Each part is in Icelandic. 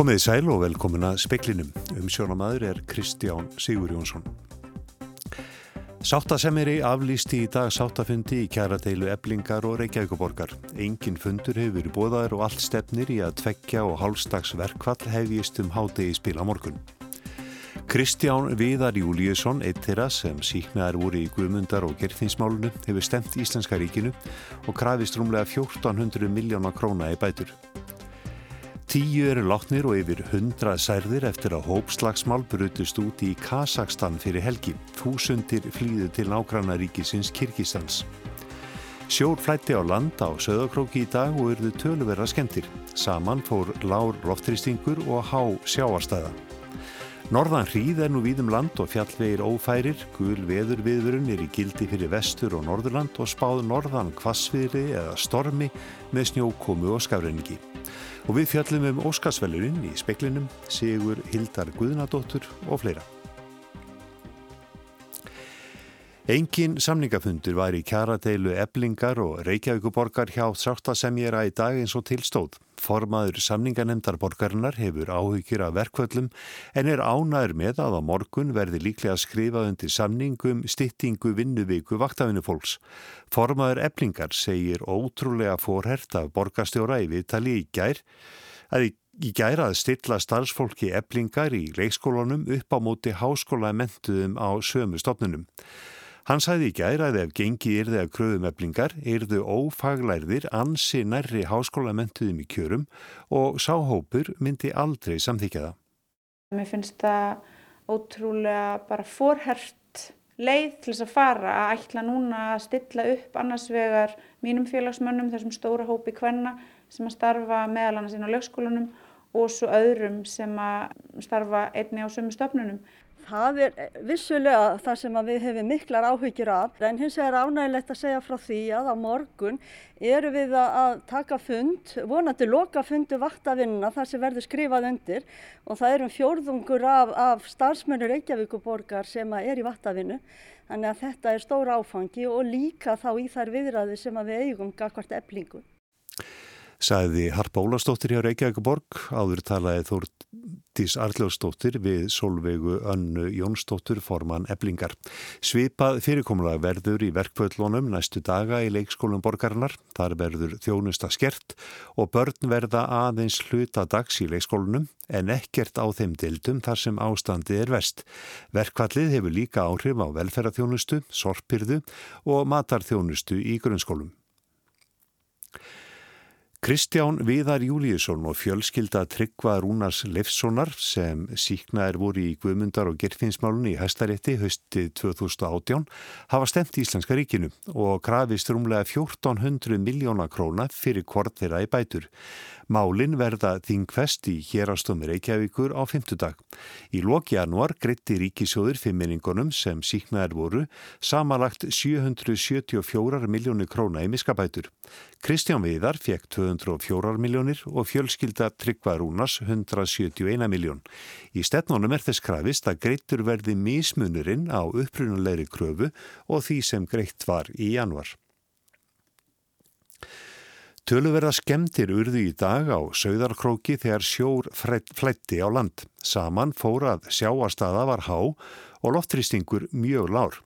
Komið í sæl og velkomin að speklinum. Umsjónamaður er Kristján Sigur Jónsson. Sáttasemiri aflýsti í dag sáttafundi í kjaradeilu eblingar og reykjavíkuborgar. Engin fundur hefur verið bóðaður og allt stefnir í að tveggja og hálfstags verkvall hefjist um hátegi spila morgun. Kristján Viðar Júliusson, eitt þeirra sem síknaðar voru í Guðmundar og Gerþinsmálunu, hefur stemt Íslenska ríkinu og krafist rúmlega 1400 miljóna króna í bætur. Tíu eru látnir og yfir hundrað særðir eftir að hópslagsmál brutist út í Kazakstan fyrir helgi. Þúsundir flýðu til nágrannaríkisins Kirkistans. Sjór flætti á land á söðakróki í dag og urðu töluverða skemmtir. Saman fór lár loftrýstingur og há sjáarstæða. Norðan hríð er nú víðum land og fjallvegir ófærir, gul veður viðvörun er í gildi fyrir vestur og norðurland og spáð norðan kvassviðri eða stormi með snjókomu og skafrenningi. Og við fjallum um Óskarsvelurinn í speklinum, Sigur Hildar Guðnadóttur og fleira. Engin samningafundur var í kjaradeilu eblingar og Reykjavíkuborgar hjá sáttasemjera í dag eins og tilstóð. Formaður samninganemndarborgarinnar hefur áhugir af verkvöllum en er ánæður með að á morgun verði líklega skrifað undir samningum styttingu vinnuvíku vaktafinu fólks. Formaður eblingar segir ótrúlega fórhert af borgarstjóra í viðtali í gær að í Í gæra að stilla starfsfólki eblingar í leikskólanum upp á móti háskóla mentuðum á sömu stofnunum. Hann sæði í gæra að ef gengi yrði að kröðum eblingar yrðu ófaglærðir ansi nærri háskólamentuðum í kjörum og sáhópur myndi aldrei samþykja það. Mér finnst það ótrúlega bara forhert leið til þess að fara að ætla núna að stilla upp annars vegar mínum félagsmönnum, þessum stóra hópi kvenna sem að starfa meðal annars inn á lögskólanum og svo öðrum sem að starfa einni á sömu stofnunum. Það er vissulega það sem við hefum miklar áhyggjur af en hins vegar ánægilegt að segja frá því að á morgun eru við að taka fund, vonandi loka fundu vaktavinnuna þar sem verður skrifað undir og það eru fjórðungur af, af starfsmönur Reykjavíkuborgar sem er í vaktavinnu þannig að þetta er stór áfangi og líka þá í þær viðræði sem við eigum gagvart eblingu. Sæði Harpa Ólastóttir hjá Reykjavíkuborg, áður talaði Þórtís Arljósdóttir við Solveigu Önnu Jónsdóttir forman eblingar. Svipað fyrirkomulega verður í verkvöldlónum næstu daga í leikskólum borgarinnar. Þar verður þjónusta skert og börn verða aðeins hluta dags í leikskólunum en ekkert á þeim dildum þar sem ástandi er vest. Verkvallið hefur líka áhrif á velferðarþjónustu, sorpirðu og matarþjónustu í grunnskólum. Kristján Viðar Júliusson og fjölskylda Tryggva Rúnars Leifssonar sem síknaðir voru í Guðmundar og Gerfinsmálunni í hæstarétti höstið 2018 hafa stemt Íslenska ríkinu og krafist rúmlega 1400 miljóna króna fyrir hvort þeirra í bætur. Málin verða þingfest í hérastómi Reykjavíkur á fymtudag. Í loki januar greitti ríkisjóður fimminningunum sem síknaðir voru samanlagt 774 miljónir króna í miskabætur. Kristján Viðar fekk 204 miljónir og fjölskylda Tryggva Rúnas 171 miljón. Í stefnunum er þess krafist að greittur verði mismunurinn á upprunulegri kröfu og því sem greitt var í januar. Töluverða skemmtir urðu í dag á Sauðarkróki þegar sjór flætti á land. Saman fórað sjáastaða var há og loftrýstingur mjög lár.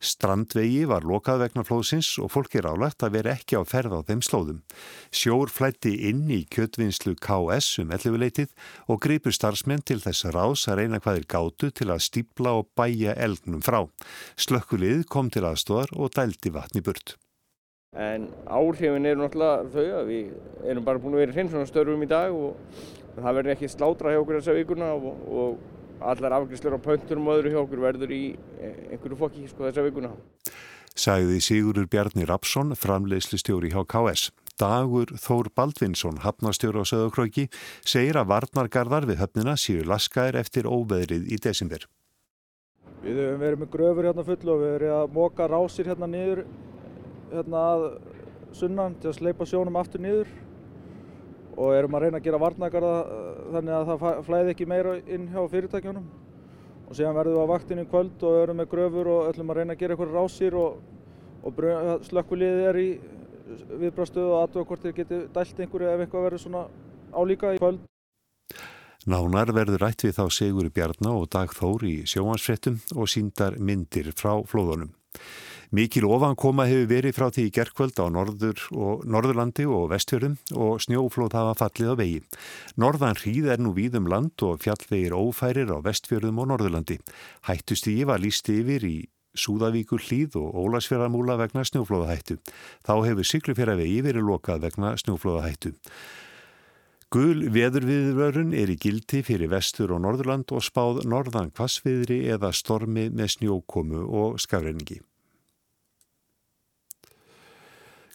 Strandvegi var lokað vegna flóðsins og fólk er álegt að vera ekki á ferð á þeim slóðum. Sjór flætti inn í kjötvinnslu KS um ellifuleitið og gripur starfsmenn til þess ráðs að reyna hvaðir gátu til að stípla og bæja elgnum frá. Slökkulið kom til aðstóðar og dældi vatni burt. En áhrifin eru náttúrulega þau að við erum bara búin að vera í hreinsunarstörfum í dag og það verður ekki slátra hjá okkur þessa vikuna og, og allar afgriðslur á pöntunum og öðru hjá okkur verður í einhverju fokki sko, þessa vikuna. Sagði Sigurur Bjarni Rapsson, framleiðslistjóri hjá KS. Dagur Þór Baldvinsson, hafnastjóri á Söðakröki, segir að varnargarðar við höfnina séu laskaðir eftir óveðrið í desember. Við höfum verið með gröfur hérna full og við höfum verið að móka rásir hérna niður hérna að sunnan til að sleipa sjónum aftur niður og erum að reyna að gera varnagarða þannig að það flæði ekki meira inn hjá fyrirtækjunum og síðan verðum við á vaktinu kvöld og erum með gröfur og ætlum að reyna að gera eitthvað rásir og, og slökkuliðið er í viðbrastöðu og aðtöða hvort þeir geti dælt einhverju ef eitthvað verður svona álíka í kvöld. Nánar verður rætt við þá Sigur Bjarná og Dag Þór í sjóansfrettum og síndar myndir frá flóðunum. Mikil ofankoma hefur verið frá því gerkvöld á Norður og Norðurlandi og Vestfjörðum og snjóflóð hafa fallið á vegi. Norðan hríð er nú víðum land og fjallvegir ófærir á Vestfjörðum og Norðurlandi. Hættustígi var líst yfir í Súðavíkur hlýð og Ólasfjörðamúla vegna snjóflóðahættu. Þá hefur syklufjörðavegi verið lokað vegna snjóflóðahættu. Gul veðurviðvörun er í gildi fyrir vestur og norðurland og spáð norðan kvassviðri eða stormi með snjókomu og skafreiningi.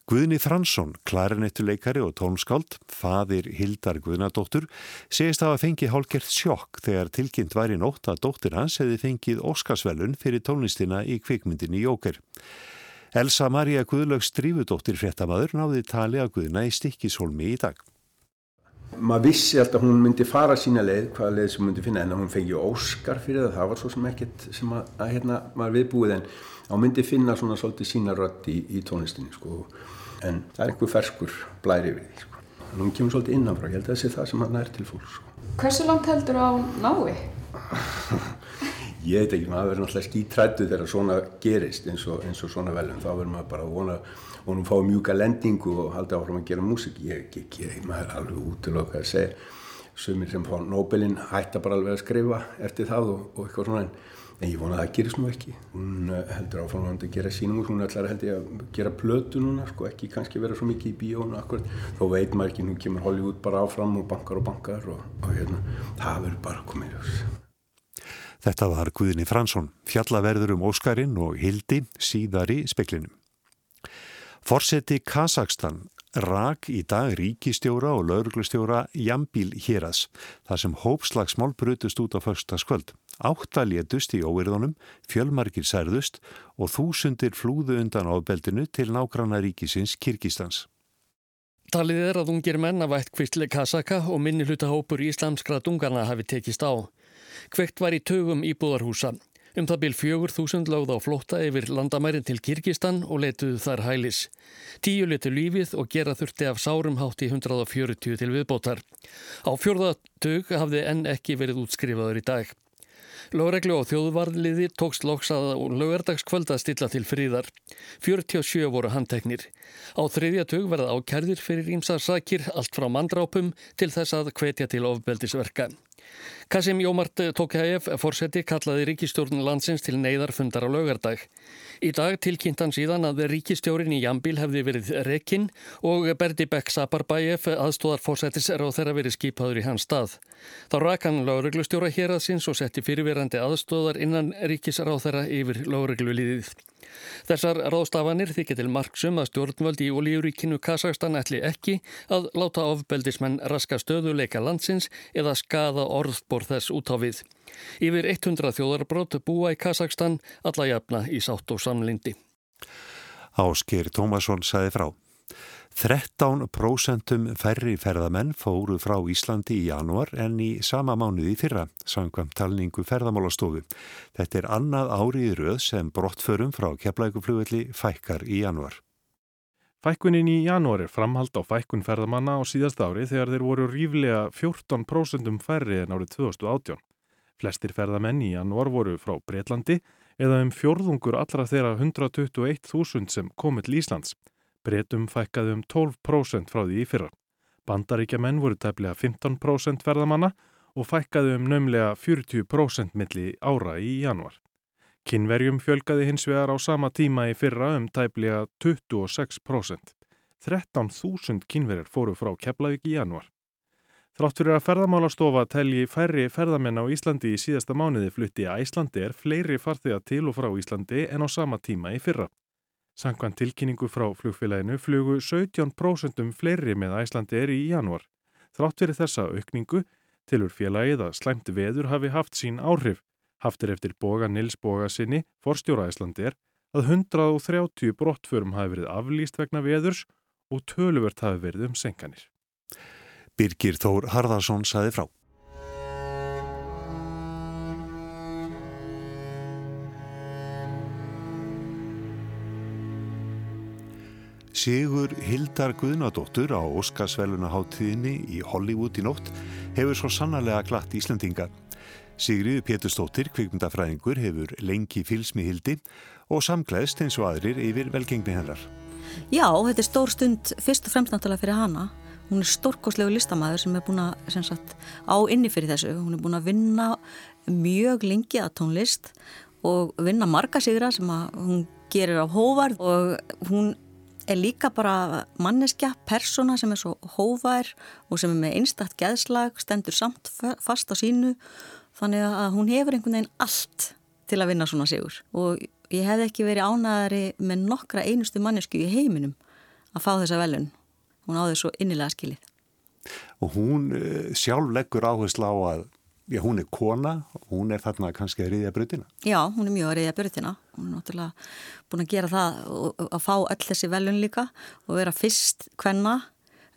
Guðni Fransson, klarinettuleikari og tónskáld, fadir Hildar Guðnadóttur, segist að hafa fengið hálgert sjokk þegar tilkynnt var í nótt að dóttir hans hefði fengið Óskarsvelun fyrir tónlistina í kvikmyndinni Jóker. Elsa Maria Guðlögs drífudóttir fréttamaður náði tali að Guðna í stikkishólmi í dag. Maður vissi alltaf að hún myndi fara sína leið, hvaða leið sem myndi finna, en hún fengið Óskar fyrir það, það var svo sem ekkert sem að, að hérna, maður viðbúið en hún myndi finna svona svolítið sína rödd í, í tónlistinni sko en það er einhver ferskur blæri við því sko. hún kemur svolítið innanfrá, ég held að það sé það sem hann er til fólk sko. Hversu langt heldur á nái? ég veit ekki, maður verður náttúrulega skítrættu þegar svona gerist eins og, eins og svona velum, þá verður maður bara að vona og hún fá mjúka lendingu og halda áfram að gera músik, ég ekki, maður er alveg útlokað að segja sumir sem fá Nobelin hætta bara alveg að skrifa eftir það og, og eitthvað svona en En ég vona að það gerist nú ekki. Hún eh, heldur áframvægandi að gera sínum hún ætlar heldur að gera plötu núna, sko, ekki kannski vera svo mikið í bíónu. Þó veit maður ekki, nú kemur Hollywood bara áfram og bankar og bankar og, og hérna, það verður bara komið. Þetta var Guðinni Fransson, fjallaverður um Óskarinn og Hildi síðar í speklinum. Forseti Kazakstan rak í dag ríkistjóra og lauruglustjóra Jambíl Híras, þar sem hópslagsmál brutust út á förstaskvöld. Átta létust í óverðunum, fjölmarkir særðust og þúsundir flúðu undan ábeldinu til nágranna ríkisins Kirkistans. Talið er að ungir menn af ætt kvistli Kasaka og minni hlutahópur íslamskra dungarna hafi tekist á. Kveikt var í tögum íbúðarhúsa. Um það byl fjögur þúsund láð á flótta yfir landamærin til Kirkistan og letuðu þar hælis. Tíu letu lífið og gera þurfti af sárum hátt í 140 til viðbótar. Á fjörðatug hafði enn ekki verið útskrifaður í dag. Lóreglu og þjóðvarliði tókst loksað og lögardagskvöld að stilla til fríðar. 47 voru handteknir. Á þriðja tug verða ákærðir fyrir ímsarsakir allt frá mandrápum til þess að hvetja til ofbeldisverka. Kasim Jómart Tókæf fórseti kallaði ríkistjórn landsins til neyðarfundar á laugardag. Í dag tilkynnt hann síðan að ríkistjórin í Jambil hefði verið rekinn og Berdi Bekk Saparbæf aðstóðar fórsetis er á þeirra verið skipaður í hans stað. Þá rak hann lauruglustjóra hér að sinns og setti fyrirverandi aðstóðar innan ríkisráð þeirra yfir lauruglulíðið. Þessar ráðstafanir þykja til marksum að stjórnvöld í olíuríkinu Kazakstan ætli ekki að láta ofbeldismenn raska stöðuleika landsins eða skada orðbor þess út á við. Yfir 100 þjóðarbrót búa í Kazakstan alla jafna í sátt og samlindi. Ásker Tómasson saði frá. 13% færri ferðamenn fóru frá Íslandi í janúar en í sama mánuði fyrra, sangvam talningu ferðamálastofu. Þetta er annað árið rauð sem brottförum frá keflækuflugvelli fækkar í janúar. Fækkunin í janúar er framhald á fækkun ferðamanna á síðast ári þegar þeir voru ríflega 14% færri en árið 2018. Flestir ferðamenn í janúar voru frá Breitlandi eða um fjörðungur allra þeirra 121.000 sem komið til Íslands. Bretum fækkaði um 12% frá því í fyrra. Bandaríkja menn voru tæplega 15% ferðamanna og fækkaði um nömlega 40% milli ára í januar. Kinnverjum fjölgaði hins vegar á sama tíma í fyrra um tæplega 26%. 13.000 kinnverjar fóru frá Keflavík í januar. Þrátt fyrir að ferðamálastofa telji færri ferðamenn á Íslandi í síðasta mánuði flutti að Íslandi er fleiri farþega til og frá Íslandi en á sama tíma í fyrra. Sankvæmt tilkynningu frá flugfélaginu flugu 17% fleiri með Æslandi er í janúar. Þrátt fyrir þessa aukningu tilur félagið að slæmt veður hafi haft sín áhrif. Haftir eftir boga Nils boga sinni, forstjóra Æslandi er, að 130 brottförum hafi verið aflýst vegna veðurs og töluvert hafi verið um senkanir. Birgir Þór Harðarsson saði frá. Sigur Hildar Guðnadóttur á Óskarsvelunaháttíðinni í Hollywood í nótt hefur svo sannarlega glatt Íslandinga. Sigriði Péturstóttir, kvikmyndafræðingur, hefur lengi fylsmihildi og samgleðst eins og aðrir yfir velgengni hennar. Já, þetta er stór stund fyrst og fremst náttúrulega fyrir hana. Hún er stórkoslegu listamæður sem er búin að sagt, á inni fyrir þessu. Hún er búin að vinna mjög lengi að tónlist og vinna marga sigra sem hún gerir á hóvarð og hún er líka bara manneskja, persóna sem er svo hóvar og sem er með einstakt geðslag, stendur samt fast á sínu þannig að hún hefur einhvern veginn allt til að vinna svona sigur og ég hef ekki verið ánæðari með nokkra einustu mannesku í heiminum að fá þessa velun. Hún áður svo innilega skilið. Og hún uh, sjálf leggur áherslu á að já, hún er kona og hún er þarna kannski að riðja brutina. Já, hún er mjög að riðja brutina. Hún er náttúrulega búin að gera það og að fá öll þessi velun líka og vera fyrst hvenna.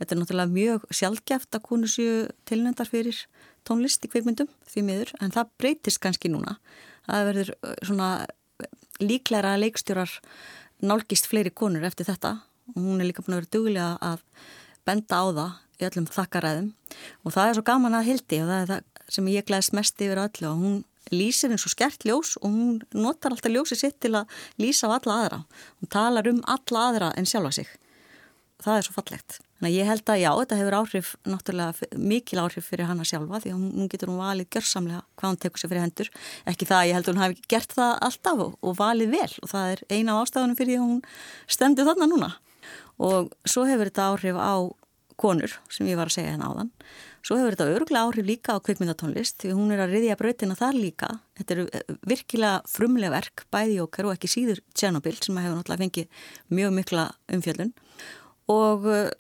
Þetta er náttúrulega mjög sjálfgeft að konu séu tilnendar fyrir tónlist í kveikmyndum því miður en það breytist kannski núna. Það verður uh, svona líklæra leikstjórar nálgist fleiri konur eftir þetta og hún er líka búin að vera duglega að benda á það í öllum þakkaræðum og það er svo gaman að hildi og það er það sem ég glæðist mest yfir öllu og hún lýsir eins og skert ljós og hún notar alltaf ljósi sitt til að lýsa á alla aðra. Hún talar um alla aðra en sjálfa sig. Það er svo fallegt. Þannig að ég held að já, þetta hefur áhrif, náttúrulega mikil áhrif fyrir hana sjálfa því að hún getur hún valið gjörsamlega hvað hún tekur sér fyrir hendur. Ekki það að ég held að hún hafi gert það alltaf og, og valið vel og það er eina af ástafunum fyrir því að hún stendur þarna núna. Og svo hefur þetta áhrif á konur sem ég var að segja hérna áðan. Svo hefur þetta öruglega áhrif líka á kvikmyndatónlist því hún er að riðja brautina þar líka. Þetta eru eh, virkilega frumlega verk, bæði okkar og ekki síður Tjernobyl sem hefur náttúrulega fengið mjög mikla umfjöldun og eh,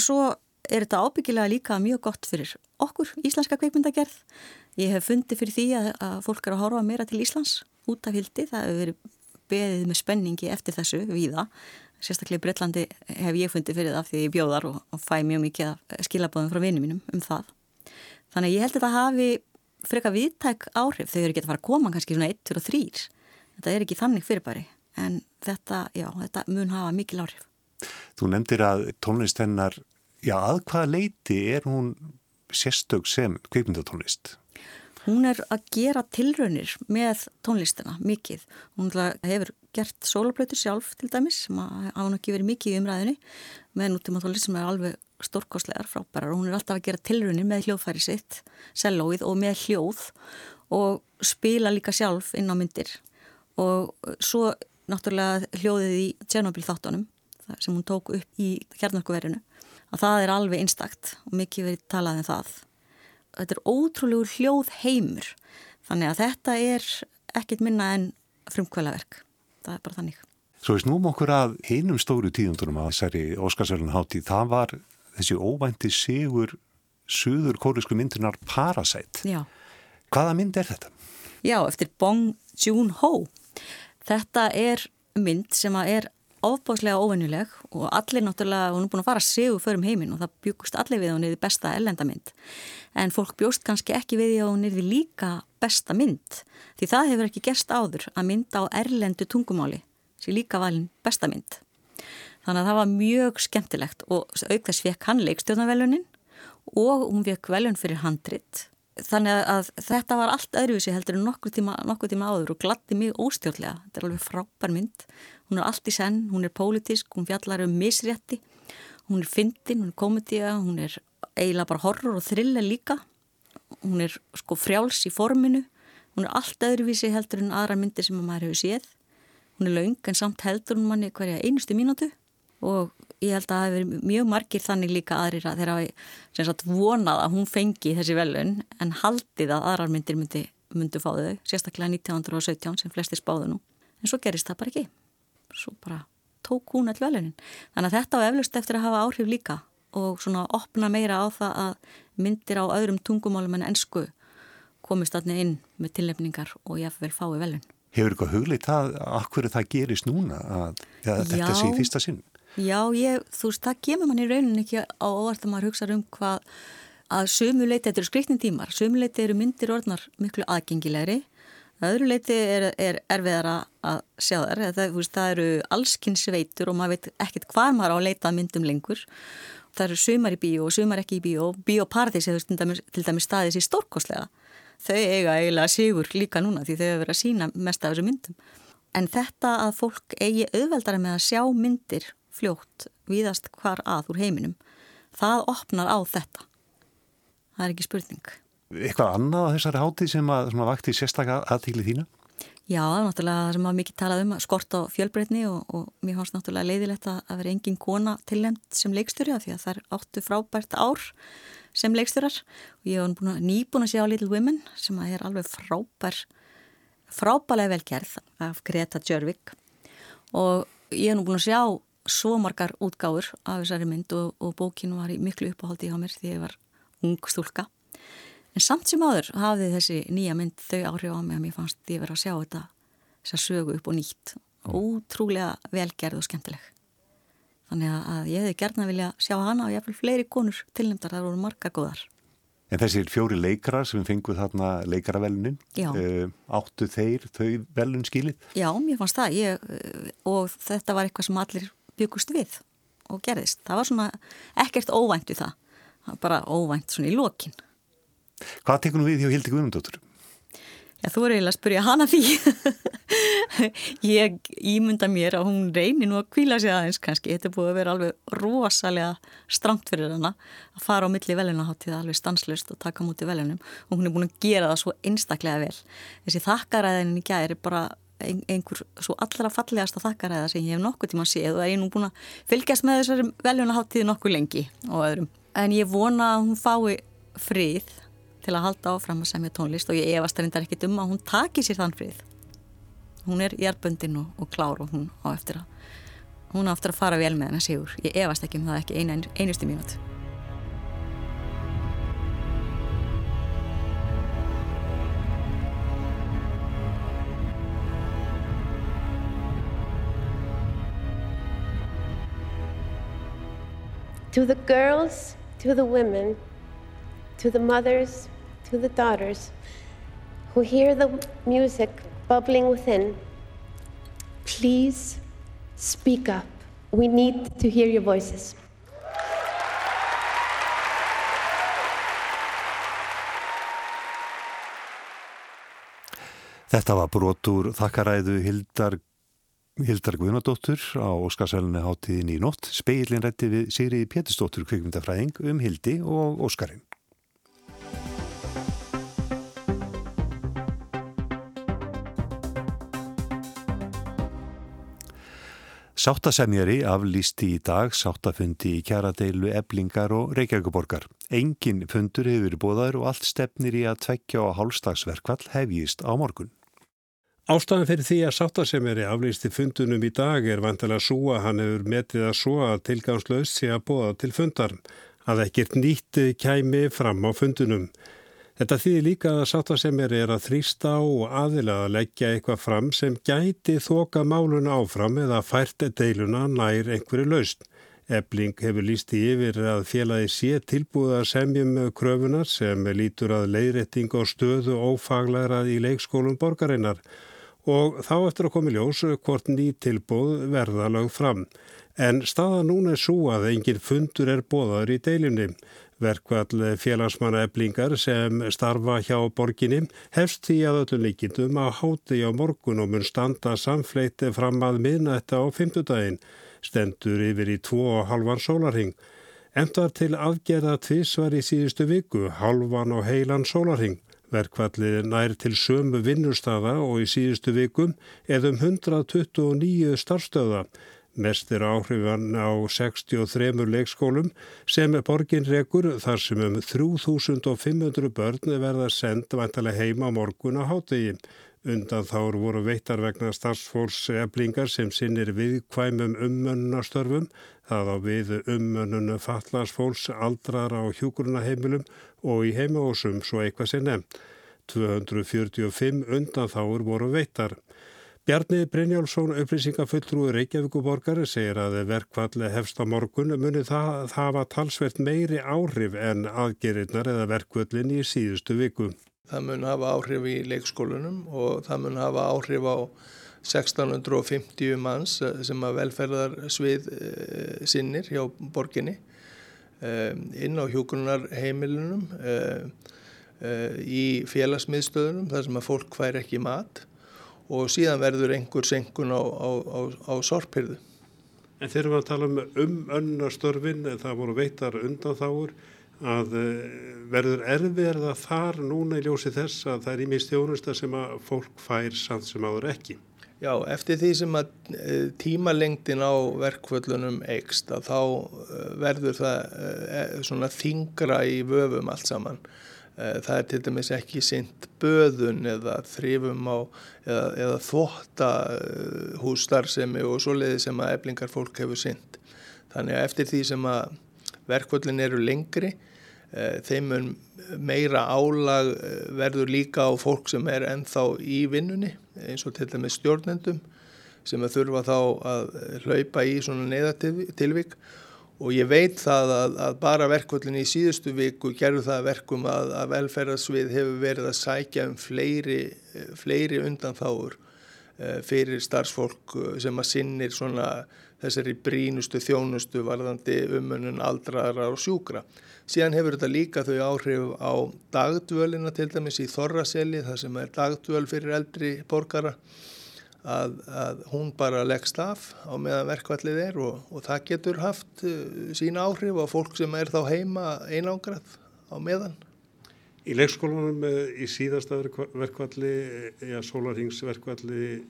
svo er þetta ábyggilega líka mjög gott fyrir okkur, íslenska kveikmyndagerð. Ég hef fundið fyrir því að, að fólk er að horfa meira til Íslands út af hildi. Það hefur verið beðið með spenningi eftir þessu viða. Sérstaklega í Breitlandi hef ég fundið fyrir það af því ég bjóðar og, og fæ mjög mikið skilabóðum frá vinið mínum um það. Þannig að ég held að þetta hafi freka viðtæk áhrif. Þau eru ekki að fara að koma kannski svona 1 og 3. Þetta er ekki þannig fyrirbæri en þetta, já, þetta mun hafa mikil áhrif. Þú nefndir að tónlist hennar, já að hvaða leiti er hún sérstök sem kveipmyndatónlist? Hún er að gera tilraunir með tónlistina mikið. Hún hefur gert soloplautur sjálf til dæmis sem hafa nú ekki verið mikið í umræðinni með nútíma tónlist sem er alveg stórkoslegar frábærar og hún er alltaf að gera tilraunir með hljóðfæri sitt, sellóið og með hljóð og spila líka sjálf inn á myndir og svo náttúrulega hljóðið í Tjernobyl þáttunum sem hún tók upp í kjarnarkuverinu að það er alveg einstakt og mikið verið talað um það. Þetta er ótrúlegur hljóð heimur þannig að þetta er ekkit minna en frumkvölaverk. Það er bara þannig. Svo við snúm okkur að einum stóru tíðundunum að þessari Óskarsvælun hátíð. Það var þessi óvænti sigur suður kórisku myndunar Parasite. Já. Hvaða mynd er þetta? Já, eftir Bong Joon-ho. Þetta er mynd sem er ofbáslega óvennuleg og allir náttúrulega, hún er búin að fara séu förum heiminn og það bjúkust allir við að hún er því besta ellendamynd en fólk bjóst kannski ekki við því að hún er því líka besta mynd því það hefur ekki gerst áður að mynda á erlendu tungumáli sem líka valin besta mynd. Þannig að það var mjög skemmtilegt og auk þess fekk hann leikstjóðanvelunin og hún fekk velun fyrir handrit þannig að þetta var allt öðruvísi heldur en nokkuð tíma, nokkuð tíma áður og glatti mjög óstjórnlega. Þetta er alveg frábær mynd. Hún er allt í senn, hún er pólitísk, hún fjallar um misrétti, hún er fyndin, hún er komedía, hún er eiginlega bara horror og thriller líka. Hún er sko frjáls í forminu, hún er allt öðruvísi heldur en aðra myndir sem maður hefur séð. Hún er laung en samt heldur hún manni hverja einustu mínútu og ég held að það hefur verið mjög margir þannig líka aðrir að þeirra hafi vonað að hún fengi þessi velun en haldið að aðrar myndir myndi, myndi fá þau, sérstaklega 1917 sem flestir spáðu nú, en svo gerist það bara ekki. Svo bara tók hún all velunin, þannig að þetta á eflust eftir að hafa áhrif líka og svona opna meira á það að myndir á öðrum tungumálum en ennsku komist aðni inn með tilnefningar og ég vel fái velun Hefur ykkur huglið það, akkur það gerist núna að, að þetta sé í fyrsta sinn? Já, ég, þú veist, það kemur mann í rauninni ekki á óvart að maður hugsa um hvað að sömuleiti, þetta eru skriknin tímar, sömuleiti eru myndir orðnar miklu aðgengilegri, öðru leiti er, er erfiðara að sjá þær, það, veist, það eru allskynnsveitur og maður veit ekkert hvað maður á að leita myndum lengur. það eru sumar í bíó og sumar ekki í bíó og bíóparadís hefur til dæmis, staðið sér stórkoslega þau eiga eiginlega sigur líka núna því þau hefur verið að sína mest af þessu myndum en þetta að fólk eigi auðveldara með að sjá myndir fljótt víðast hvar að úr heiminum. Það opnar á þetta. Það er ekki spurning. Eitthvað annað á þessari hátíð sem að vakti sérstaklega aðtíkli þína? Já, náttúrulega það sem maður mikið talað um skort á fjölbreytni og, og mér fannst náttúrulega leiðilegt að vera engin kona tilnæmt sem leikstjóri því að það er áttu frábært ár sem leikstjórar. Og ég hef nýbúin að sjá Little Women sem að er alveg frábær frábælega velgerð af Greta Jörvik og ég hef nú búin að sjá svo margar útgáður af þessari mynd og, og bókinu var í miklu uppáhaldi hjá mér því ég var ung stúlka En samt sem áður hafði þessi nýja mynd þau áhrif á mig að mér fannst ég verið að sjá þetta þessar sögu upp og nýtt. Ótrúlega velgerð og skemmtileg. Þannig að ég hefði gerna vilja sjá hana og ég hef fleiri konur tilnæmdar, það voru marga góðar. En þessir fjóri leikara sem við fengum þarna leikaravelunin, uh, áttu þeir þau velun skilið? Já, mér fannst það ég, eh, og þetta var eitthvað sem allir byggust við og gerðist. Það var svona ekkert óvænt við það, bara óvænt svona í lokinn. Hvað tekur nú við hjá Hildi Guðmundóttur? Já, þú er eiginlega að spurja hana því. ég ímynda mér að hún reynir nú að kvíla sig aðeins kannski. Þetta er búið að vera alveg rosalega strangt fyrir hana að fara á milli velunaháttíða alveg stanslust og taka mútið velunum og hún er búin að gera það svo einstaklega vel. Þessi þakkaræðin í gæri bara einhver svo allra fallegasta þakkaræða sem ég hef nokkuð tíma að séð og er ég nú búin að fylgjast með þessari velunaháttíði nokkuð lengi og öðrum. En ég vona að hún fái frið til að halda áfram að semja tónlist og ég efast reyndar ekki um að hún taki sér þann frið. Hún er jærböndin og, og klár og hún á eftir að hún á eftir að fara vel með hennar sigur. Ég efast ekki um það ekki einu, einustu mínut To the girls, to the women to the mothers, to the daughters who hear the music bubbling within, please speak up. We need to hear your voices. Þetta var brotur þakkaræðu Hildar, Hildar Guðnadóttur á Óskarsvælunni háttíðin í nótt. Speilin rætti við Sigriði Pétursdóttur kvikmyndafræðing um Hildi og Óskarinn. Sáttasemjari aflýsti í dag sáttafundi í kjaradeilu eblingar og reykjaguborgar. Engin fundur hefur bóðaður og allt stefnir í að tvekja á hálfstagsverkvall hefjist á morgun. Ástæðan fyrir því að sáttasemjari aflýsti fundunum í dag er vantilega svo að hann hefur metrið að svo að tilgangslaust sé að bóða til fundar. Að ekkert nýtt kæmi fram á fundunum. Þetta þýðir líka að sáttasemjari er að þrýsta og aðila að leggja eitthvað fram sem gæti þoka málun áfram eða fært deiluna nær einhverju laust. Ebling hefur líst í yfir að félagi sé tilbúða semjum kröfunar sem lítur að leiðretting og stöðu ófaglærað í leikskólum borgarinnar og þá eftir að komi ljós hvort ný tilbúð verða lög fram. En staða núna er svo að engin fundur er bóðaður í deilinni. Verkvall félagsmanna eblingar sem starfa hjá borginni hefst því að öllum líkindum að háti á morgun og mun standa samfleiti fram að miðnætta á fymtudaginn, stendur yfir í tvo og halvan sólarhing. Endar til aðgerða tvissvar í síðustu viku, halvan og heilan sólarhing. Verkvallið nær til sömu vinnustada og í síðustu vikum eða um 129 starfstöða. Mest er áhrifan á 63 leikskólum sem er borgin rekur þar sem um 3500 börn verða sendt vantilega heima morgun á hátegi. Undan þár voru veittar vegna starfsfólks eblingar sem sinnir viðkvæmum ummönnastörfum, það á við ummönnunu fallasfólks, aldrar á hjúkurunaheimilum og í heimahósum svo eitthvað sem nefnt. 245 undan þáur voru veittar. Bjarni Brynjálsson, upplýsingafulltrúi Reykjavíkuborgari, segir að verkvalli hefst á morgun muni það hafa talsvert meiri áhrif en aðgerinnar eða verkvallin í síðustu viku. Það mun hafa áhrif í leikskólunum og það mun hafa áhrif á 1650 manns sem að velferðar svið eh, sinnir hjá borginni. inn á hjókunarheimilunum í félagsmiðstöðunum þar sem að fólk fær ekki mat og síðan verður einhver senkun á, á, á, á sorpirðu. En þegar við að tala um um önnastörfin, það voru veitar undan þáur, að verður erfiðarða þar núna í ljósi þess að það er í mist þjónusta sem að fólk fær samt sem áður ekki? Já, eftir því sem að tímalengdin á verkvöldunum eikst að þá verður það svona þingra í vöfum allt saman. Það er til dæmis ekki sint böðun eða þrifum á eða, eða þvótta hússtarfsemi og svoleiði sem að eblingar fólk hefur sint. Þannig að eftir því sem að verkvöldin eru lengri, þeim mun meira álag verður líka á fólk sem er ennþá í vinnunni eins og til dæmis stjórnendum sem að þurfa þá að hlaupa í svona neyðatilvík og ég veit það að, að bara verkvöldin í síðustu viku gerur það verkum að, að velferðarsvið hefur verið að sækja um fleiri, fleiri undanþáur fyrir starfsfólk sem að sinnir svona þessari brínustu þjónustu varðandi umönnun aldraðara og sjúkra. Síðan hefur þetta líka þau áhrif á dagdvölina til dæmis í Þorraseli þar sem er dagdvöl fyrir eldri borgara að, að hún bara leggst af á meðan verkvallið er og, og það getur haft uh, sína áhrif á fólk sem er þá heima einangrað á meðan. Í leikskólanum í síðasta verkvalli, ja, sólarhingsverkvalli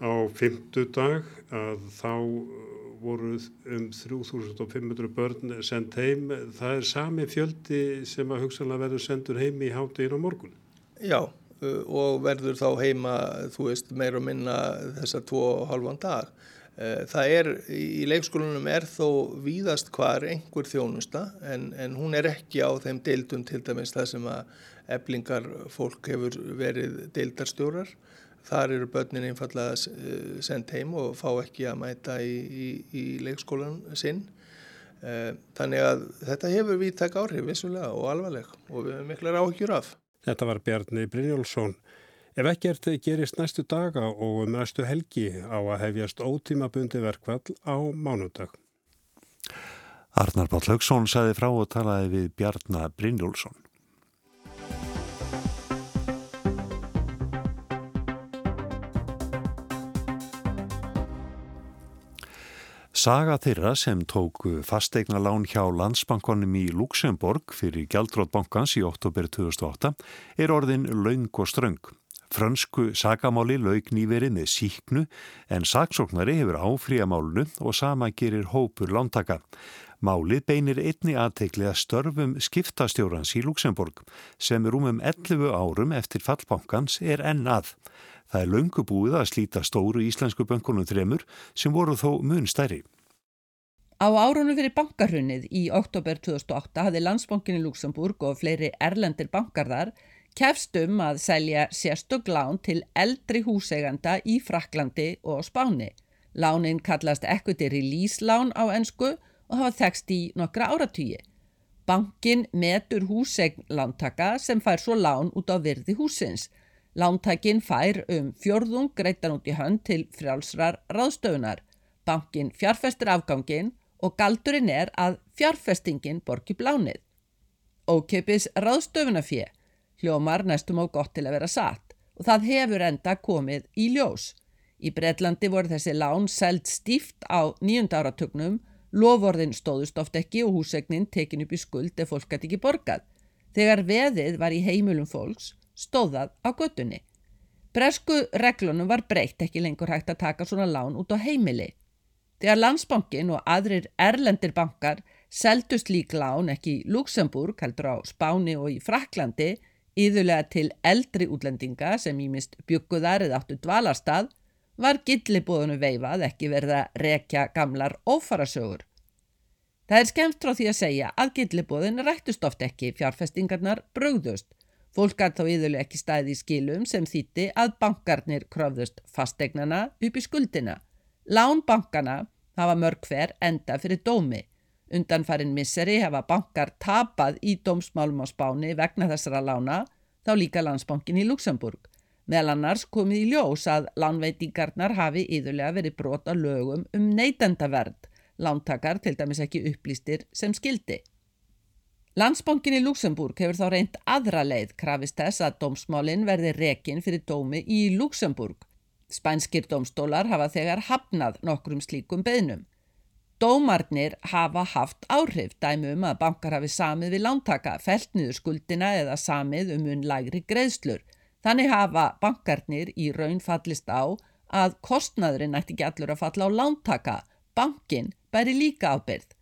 á fymtu dag að þá voru um 3500 börn sendt heim. Það er sami fjöldi sem að hugsanlega verður sendur heim í hátegin á morgun. Já og verður þá heima, þú veist, meir og minna þessar tvo og halvan dag. Það er, í leikskólanum er þó víðast hvar einhver þjónusta en, en hún er ekki á þeim deildum til dæmis það sem að eblingar fólk hefur verið deildarstjórar. Þar eru börnin einfallega sendt heim og fá ekki að mæta í, í, í leikskólan sinn. Þannig að þetta hefur viðtak áhrif vissulega og alvarleg og við hefum miklar áhyggjur af. Þetta var Bjarni Brynjólfsson. Ef ekkert gerist næstu daga og um næstu helgi á að hefjast ótímabundi verkvall á mánudag. Arnar Páll Haugsson saði frá og talaði við Bjarnar Brynjólfsson. Saga þeirra sem tóku fastegna lán hjá landsbankonum í Luxemburg fyrir Gjaldrótbankans í oktober 2008 er orðin laung og ströng. Frönsku sagamáli laug nýverið með síknu en saksóknari hefur áfríamálunu og sama gerir hópur lántaka. Málið beinir einni aðteikli að störfum skiptastjórans í Luxemburg sem er um um 11 árum eftir fallbankans er enn að. Það er löngu búið að slíta stóru íslensku bönkunum þremur sem voru þó mun stærri. Á árunum fyrir bankarunnið í oktober 2008 hafði Landsbankin í Luxemburg og fleiri erlendir bankar þar kefst um að selja sérstök lán til eldri húseganda í Fraklandi og Spáni. Lánin kallast equity release lán á ensku og hafa þekst í nokkra áratýji. Bankin metur húsegn lántaka sem fær svo lán út á virði húsins. Lántakin fær um fjörðung greitan út í hönd til frjálsrar ráðstöfunar. Bankin fjárfestir afgangin og galdurinn er að fjárfestingin borgi blánið. Ókeipis ráðstöfunafjö hljómar næstum á gott til að vera satt og það hefur enda komið í ljós. Í Breitlandi voru þessi lán seld stíft á nýjunda áratugnum, lovorðin stóðust oft ekki og húsegnin tekin upp í skuld ef fólk gæti ekki borgað. Þegar veðið var í heimilum fólks, stóðað á göttunni. Bresku reglunum var breytt ekki lengur hægt að taka svona lán út á heimili. Þegar landsbankin og aðrir erlendir bankar seldust lík lán ekki í Luxemburg, heldur á Spáni og í Fraklandi, íðulega til eldri útlendinga sem ímist bygguðar eða áttu dvalarstað, var gillibóðunu veifað ekki verið að rekja gamlar ófarasögur. Það er skemmt frá því að segja að gillibóðin rættust oft ekki fjárfestingarnar brögðust. Fólk gæt þá íðulega ekki staði í skilum sem þýtti að bankarnir kröfðust fastegnana upp í skuldina. Lán bankana hafa mörg hver enda fyrir dómi. Undanfærin misseri hefa bankar tapað í dómsmálum á spáni vegna þessara lána, þá líka landsbankin í Luxemburg. Meðal annars komið í ljós að lánveitingarnar hafi yðurlega verið brot á lögum um neytendaverð, lántakar til dæmis ekki upplýstir sem skildi. Landsbankin í Luxemburg hefur þá reynd aðra leið krafist þess að dómsmálinn verði rekin fyrir dómi í Luxemburg. Spænskir dómstólar hafa þegar hafnað nokkrum slíkum beðnum. Dómarnir hafa haft áhrif dæmum að bankar hafi samið við lántaka, felt niður skuldina eða samið um unn lægri greiðslur. Þannig hafa bankarnir í raun fallist á að kostnaðurinn ætti ekki allur að falla á lántaka. Bankin bæri líka ábyrð.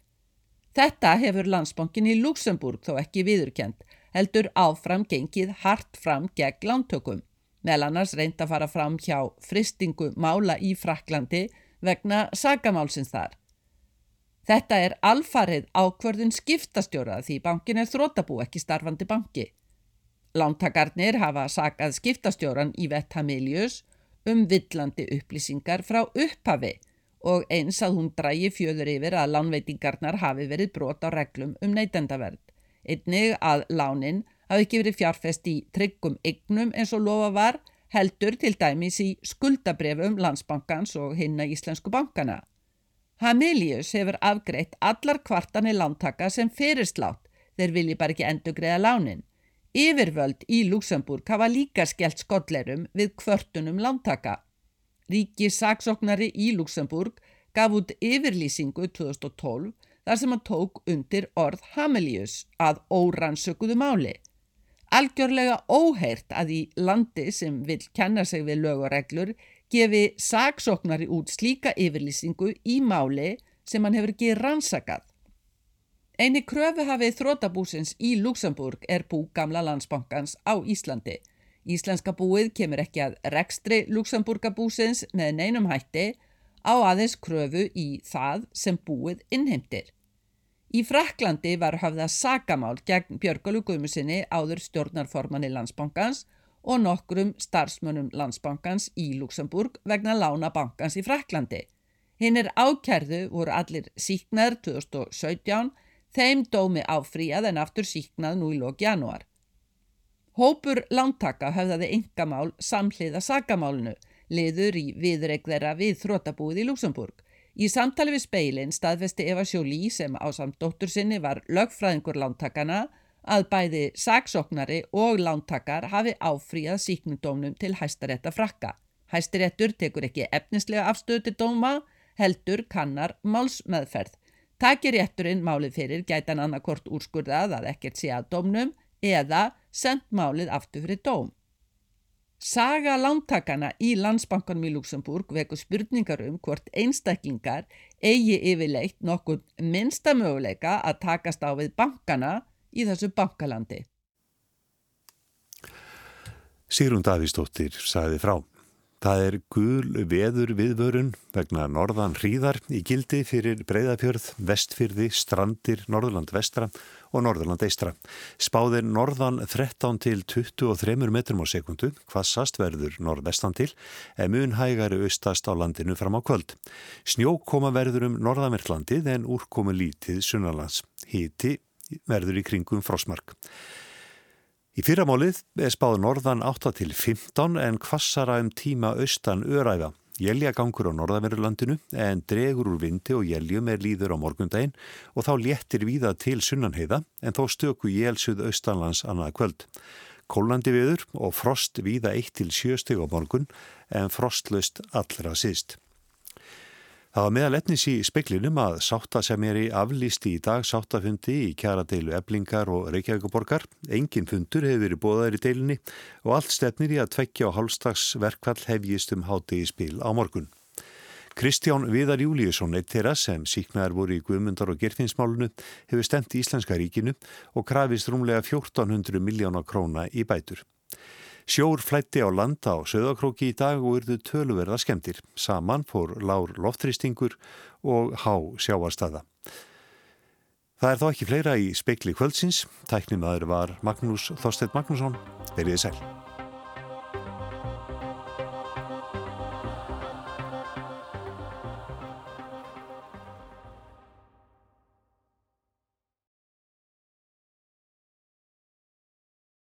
Þetta hefur landsbankin í Luxemburg þó ekki viðurkjent, heldur áfram gengið hart fram gegn lántökum. Meðal annars reynd að fara fram hjá fristingu mála í Fraklandi vegna sagamálsins þar. Þetta er alfarið ákverðun skiptastjóra því bankin er þrótabú ekki starfandi banki. Lántakarnir hafa sakað skiptastjóran í Vettamilius um villandi upplýsingar frá upphafi og eins að hún drægi fjöður yfir að lánveitingarnar hafi verið brot á reglum um neytendaverð. Einnig að lánin hafi ekki verið fjárfest í tryggum eignum eins og lofa var heldur til dæmis í skuldabrefum landsbankans og hinna íslensku bankana. Hamilius hefur afgreitt allar kvartanir lántaka sem fyrirslátt þeir vilji bara ekki endur greiða lánin. Yfirvöld í Luxemburg hafa líka skellt skollerum við kvörtunum lántaka. Ríki saksóknari í Luxemburg gaf út yfirlýsingu 2012 þar sem hann tók undir orð Hamelius að órannsökuðu máli. Algjörlega óheirt að í landi sem vil kenna sig við lög og reglur gefi saksóknari út slíka yfirlýsingu í máli sem hann hefur ekki rannsakað. Einni kröfu hafið þrótabúsins í Luxemburg er bú gamla landsbankans á Íslandi. Íslenska búið kemur ekki að rekstri Luxemburgabúsins með neinum hætti á aðeins kröfu í það sem búið innheimtir. Í Fraklandi var hafða sagamál gegn Björgalu Guðmusinni áður stjórnarformanni landsbankans og nokkrum starfsmönnum landsbankans í Luxemburg vegna lána bankans í Fraklandi. Hinn er ákærðu voru allir síknaður 2017, þeim dómi áfríað en aftur síknað nú í lók janúar. Hópur lántaka höfðaði engamál samhliða sagamálinu, liður í viðreik þeirra við þrótabúið í Luxemburg. Í samtali við speilin staðfesti Eva Sjóli sem á samt dóttur sinni var lögfræðingur lántakana að bæði saksóknari og lántakar hafi áfríað síknudómnum til hæstarétta frakka. Hæstaréttur tekur ekki efnislega afstöðu til dóma, heldur kannar málsmeðferð. Takir rétturinn málið fyrir gætan annarkort úrskurðað að ekkert sé að dómnum eða sendt málið aftur fyrir dóm. Saga lántakana í landsbankanum í Luxemburg veku spurningar um hvort einstaklingar eigi yfirleitt nokkur minsta möguleika að takast á við bankana í þessu bankalandi. Sigrun Davísdóttir sagði frá. Það er gul veður viðvörun vegna norðan hríðar í gildi fyrir breyðafjörð, vestfyrði, strandir, norðurland vestra og norðurland eistra. Spáðir norðan 13 til 23 metrum á sekundu, hvassast verður norðvestan til, en mun hægari austast á landinu fram á kvöld. Snjó koma verður um norðamerklandið en úrkomi lítið sunnalands. Híti verður í kringum frosmark. Í fyrramálið er spáð norðan 8 til 15 en kvassara um tíma austan öræða. Jæljagangur á norðaverurlandinu en dregur úr vindi og jæljum er líður á morgundaginn og þá léttir víða til sunnanheiða en þó stöku jælsuð austanlands annað kvöld. Kólandi viður og frost víða 1 til 7 steg á morgun en frostlust allra síst. Það var meðal etnis í speklinum að sátta sem í aflýsti í dag sáttafundi í kjara deilu eblingar og Reykjavíkuborgar. Engin fundur hefur verið bóðaður í deilunni og allt stefnir í að tveggja á hálfstags verkvall hefjist um háti í spil á morgun. Kristján Viðar Júliusson, eitt þeirra sem síknaðar voru í Guðmundar og Gerfinsmálunu, hefur stemt í Íslenska ríkinu og krafist rúmlega 1400 miljónar króna í bætur. Sjór flætti á landa á söðakróki í dag og urðu töluverða skemmtir. Saman fór lár loftrýstingur og há sjáarstaða. Það er þó ekki fleira í spekli kvöldsins. Tæknimaður var Magnús Þorstedt Magnússon. Verðið sæl.